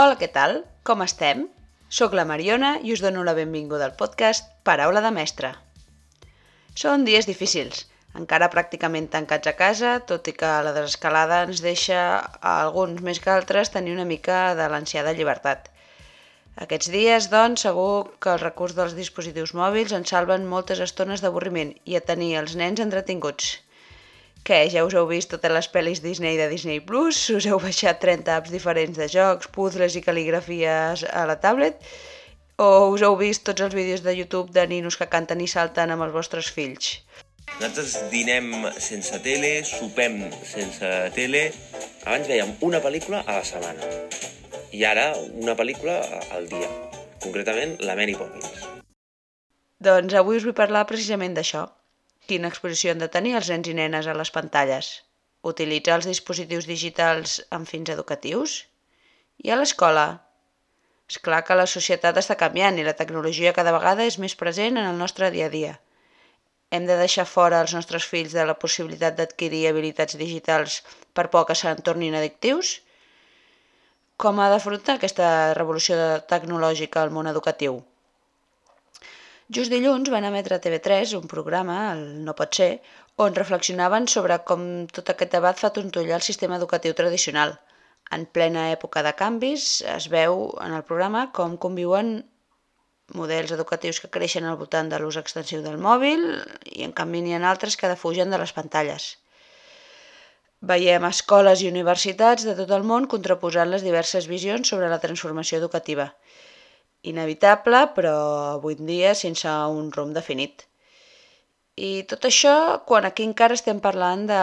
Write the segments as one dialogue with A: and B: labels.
A: Hola, què tal? Com estem? Soc la Mariona i us dono la benvinguda al podcast Paraula de Mestre. Són dies difícils, encara pràcticament tancats a casa, tot i que la desescalada ens deixa a alguns més que altres tenir una mica de l'ancià de llibertat. Aquests dies, doncs, segur que el recurs dels dispositius mòbils ens salven moltes estones d'avorriment i a tenir els nens entretinguts. Què, ja us heu vist totes les pel·lis Disney de Disney Plus? Us heu baixat 30 apps diferents de jocs, puzzles i cal·ligrafies a la tablet? O us heu vist tots els vídeos de YouTube de ninos que canten i salten amb els vostres fills?
B: Nosaltres dinem sense tele, sopem sense tele. Abans veiem una pel·lícula a la setmana. I ara una pel·lícula al dia. Concretament, la Mary Poppins.
A: Doncs avui us vull parlar precisament d'això. Quina exposició han de tenir els nens i nenes a les pantalles? Utilitzar els dispositius digitals amb fins educatius? I a l'escola? És clar que la societat està canviant i la tecnologia cada vegada és més present en el nostre dia a dia. Hem de deixar fora els nostres fills de la possibilitat d'adquirir habilitats digitals per por que se'n tornin addictius? Com ha d'afrontar aquesta revolució tecnològica al món educatiu? Just dilluns van emetre a TV3 un programa, el No pot ser, on reflexionaven sobre com tot aquest debat fa tontollar el sistema educatiu tradicional. En plena època de canvis es veu en el programa com conviuen models educatius que creixen al voltant de l'ús extensiu del mòbil i en canvi n'hi ha altres que defugen de les pantalles. Veiem escoles i universitats de tot el món contraposant les diverses visions sobre la transformació educativa – inevitable, però avui en dia sense un rumb definit. I tot això quan aquí encara estem parlant de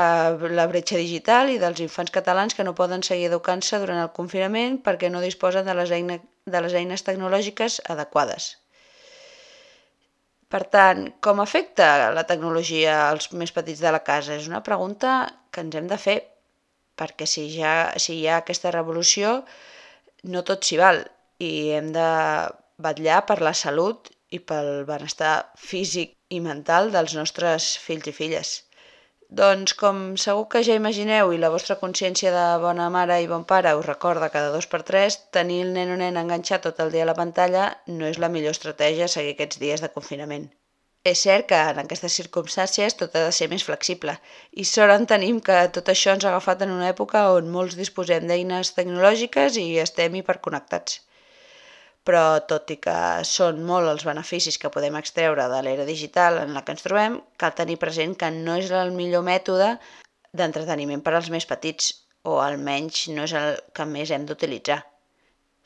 A: la bretxa digital i dels infants catalans que no poden seguir educant-se durant el confinament perquè no disposen de les, eina, de les eines tecnològiques adequades. Per tant, com afecta la tecnologia als més petits de la casa? És una pregunta que ens hem de fer, perquè si, ja, si hi ha aquesta revolució, no tot s'hi val i hem de vetllar per la salut i pel benestar físic i mental dels nostres fills i filles. Doncs, com segur que ja imagineu i la vostra consciència de bona mare i bon pare us recorda cada dos per tres, tenir el nen o nen enganxat tot el dia a la pantalla no és la millor estratègia a seguir aquests dies de confinament. És cert que en aquestes circumstàncies tot ha de ser més flexible i sort en tenim que tot això ens ha agafat en una època on molts disposem d'eines tecnològiques i estem hiperconnectats però tot i que són molt els beneficis que podem extreure de l'era digital en la que ens trobem, cal tenir present que no és el millor mètode d'entreteniment per als més petits, o almenys no és el que més hem d'utilitzar.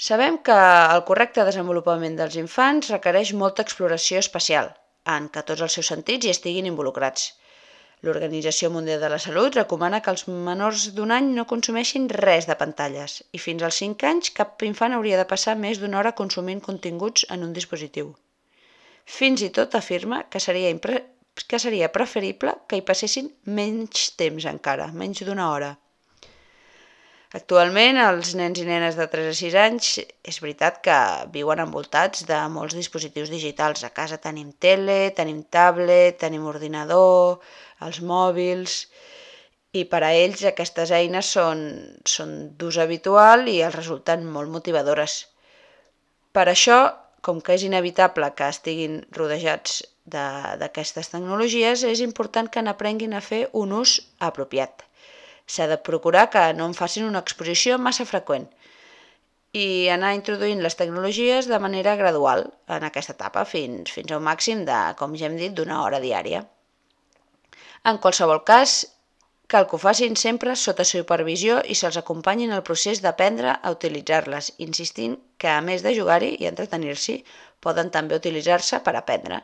A: Sabem que el correcte desenvolupament dels infants requereix molta exploració espacial, en què tots els seus sentits hi estiguin involucrats – L'Organització Mundial de la Salut recomana que els menors d'un any no consumeixin res de pantalles i fins als 5 anys cap infant hauria de passar més d'una hora consumint continguts en un dispositiu. Fins i tot afirma que seria, impre... que seria preferible que hi passessin menys temps encara, menys d'una hora. Actualment, els nens i nenes de 3 a 6 anys és veritat que viuen envoltats de molts dispositius digitals. A casa tenim tele, tenim tablet, tenim ordinador, els mòbils, i per a ells aquestes eines són, són d'ús habitual i els resulten molt motivadores. Per això, com que és inevitable que estiguin rodejats d'aquestes tecnologies, és important que n'aprenguin a fer un ús apropiat. S'ha de procurar que no en facin una exposició massa freqüent i anar introduint les tecnologies de manera gradual en aquesta etapa fins, fins a un màxim de, com ja hem dit, d'una hora diària. En qualsevol cas, cal que ho facin sempre sota supervisió i se'ls acompanyin en el procés d'aprendre a utilitzar-les, insistint que a més de jugar-hi i entretenir-s'hi, poden també utilitzar-se per aprendre.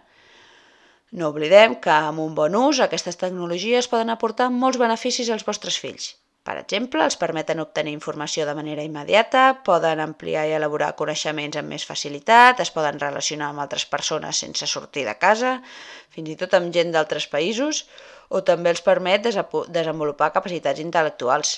A: No oblidem que amb un bon ús aquestes tecnologies poden aportar molts beneficis als vostres fills. Per exemple, els permeten obtenir informació de manera immediata, poden ampliar i elaborar coneixements amb més facilitat, es poden relacionar amb altres persones sense sortir de casa, fins i tot amb gent d'altres països, o també els permet desenvolupar capacitats intel·lectuals.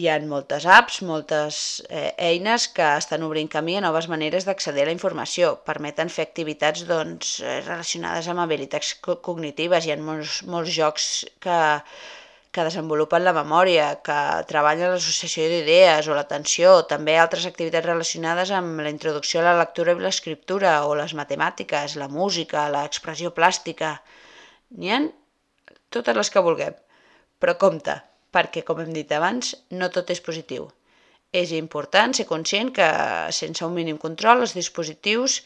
A: Hi ha moltes apps, moltes eh, eines que estan obrint camí a noves maneres d'accedir a la informació, permeten fer activitats doncs, eh, relacionades amb habilitats cognitives, hi ha molts, molts jocs que, que desenvolupen la memòria, que treballen l'associació d'idees o l'atenció, també altres activitats relacionades amb la introducció a la lectura i l'escriptura o les matemàtiques, la música, l'expressió plàstica. N'hi ha totes les que vulguem. Però compte, perquè, com hem dit abans, no tot és positiu. És important ser conscient que, sense un mínim control, els dispositius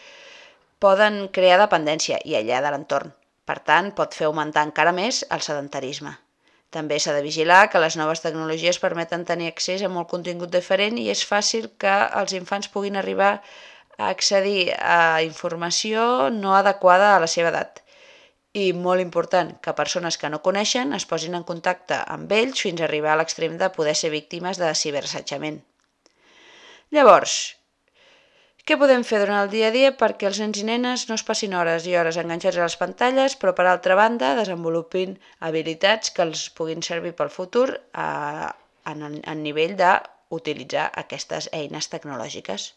A: poden crear dependència i allà de l'entorn. Per tant, pot fer augmentar encara més el sedentarisme. També s'ha de vigilar que les noves tecnologies permeten tenir accés a molt contingut diferent i és fàcil que els infants puguin arribar a accedir a informació no adequada a la seva edat. I molt important, que persones que no coneixen es posin en contacte amb ells fins a arribar a l'extrem de poder ser víctimes de ciberassetjament. Llavors, què podem fer durant el dia a dia perquè els nens i nenes no es passin hores i hores enganxats a les pantalles, però per altra banda desenvolupin habilitats que els puguin servir pel futur a, a, a nivell d'utilitzar aquestes eines tecnològiques?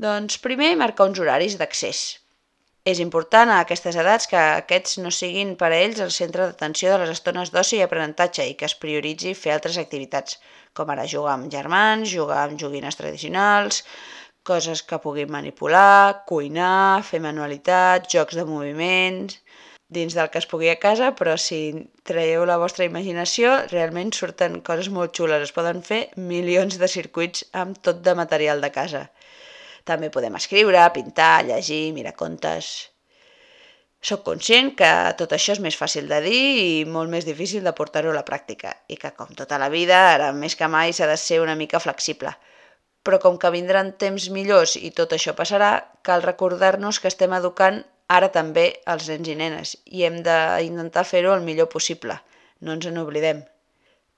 A: Doncs primer, marcar uns horaris d'accés. És important a aquestes edats que aquests no siguin per a ells el centre d'atenció de les estones d'oci i aprenentatge i que es prioritzi fer altres activitats, com ara jugar amb germans, jugar amb joguines tradicionals, coses que puguin manipular, cuinar, fer manualitats, jocs de moviments, dins del que es pugui a casa, però si traieu la vostra imaginació, realment surten coses molt xules. Es poden fer milions de circuits amb tot de material de casa. També podem escriure, pintar, llegir, mirar contes... Soc conscient que tot això és més fàcil de dir i molt més difícil de portar-ho a la pràctica i que, com tota la vida, ara més que mai s'ha de ser una mica flexible però com que vindran temps millors i tot això passarà, cal recordar-nos que estem educant ara també els nens i nenes i hem d'intentar fer-ho el millor possible. No ens en oblidem.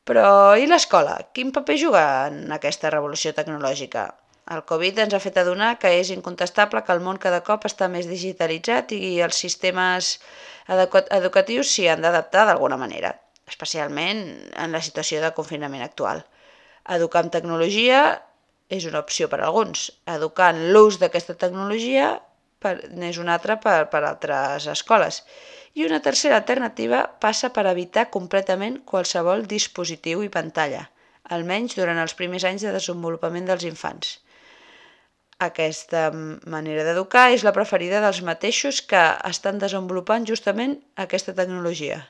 A: Però i l'escola? Quin paper juga en aquesta revolució tecnològica? El Covid ens ha fet adonar que és incontestable que el món cada cop està més digitalitzat i els sistemes educatius s'hi han d'adaptar d'alguna manera, especialment en la situació de confinament actual. Educar amb tecnologia és una opció per a alguns. Educar en l'ús d'aquesta tecnologia n'és una altra per, per altres escoles. I una tercera alternativa passa per evitar completament qualsevol dispositiu i pantalla, almenys durant els primers anys de desenvolupament dels infants. Aquesta manera d'educar és la preferida dels mateixos que estan desenvolupant justament aquesta tecnologia.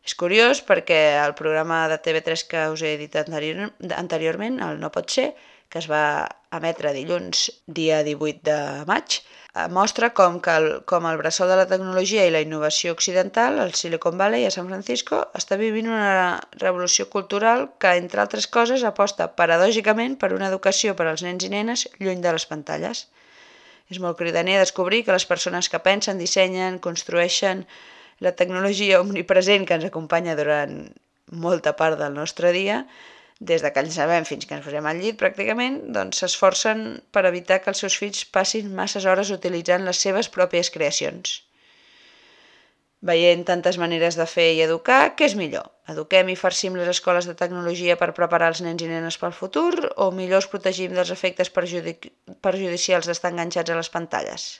A: És curiós perquè el programa de TV3 que us he dit anteriorment, el No pot ser, que es va emetre dilluns, dia 18 de maig, eh, mostra com, que el, com el bressol de la tecnologia i la innovació occidental, el Silicon Valley a San Francisco, està vivint una revolució cultural que, entre altres coses, aposta paradògicament per una educació per als nens i nenes lluny de les pantalles. És molt cridaner descobrir que les persones que pensen, dissenyen, construeixen la tecnologia omnipresent que ens acompanya durant molta part del nostre dia, des de que ens sabem fins que ens posem al llit pràcticament, doncs s'esforcen per evitar que els seus fills passin masses hores utilitzant les seves pròpies creacions. Veient tantes maneres de fer i educar, què és millor? Eduquem i farcim les escoles de tecnologia per preparar els nens i nenes pel futur o millor els protegim dels efectes perjudic perjudicials d'estar enganxats a les pantalles?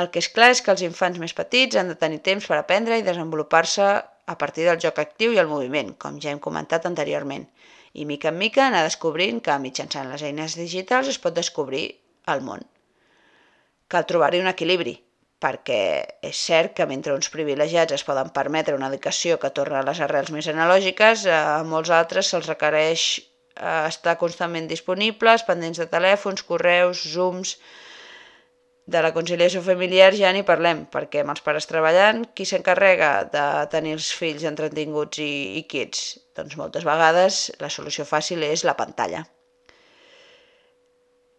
A: El que és clar és que els infants més petits han de tenir temps per aprendre i desenvolupar-se a partir del joc actiu i el moviment, com ja hem comentat anteriorment, i mica en mica anar descobrint que mitjançant les eines digitals es pot descobrir el món. Cal trobar-hi un equilibri, perquè és cert que mentre uns privilegiats es poden permetre una educació que torna a les arrels més analògiques, a molts altres se'ls requereix eh, estar constantment disponibles, pendents de telèfons, correus, zooms, de la conciliació familiar ja ni parlem, perquè amb els pares treballant, qui s'encarrega de tenir els fills entretinguts i, i quiets? Doncs moltes vegades la solució fàcil és la pantalla.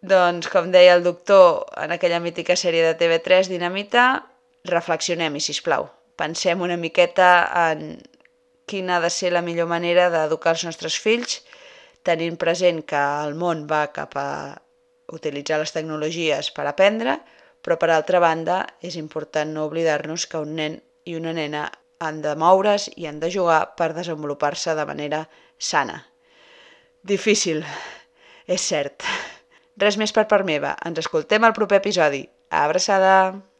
A: Doncs, com deia el doctor en aquella mítica sèrie de TV3 Dinamita, reflexionem-hi, si plau. Pensem una miqueta en quina ha de ser la millor manera d'educar els nostres fills, tenint present que el món va cap a utilitzar les tecnologies per aprendre, però per altra banda és important no oblidar-nos que un nen i una nena han de moure's i han de jugar per desenvolupar-se de manera sana. Difícil, és cert. Res més per part meva. Ens escoltem al proper episodi. Abraçada!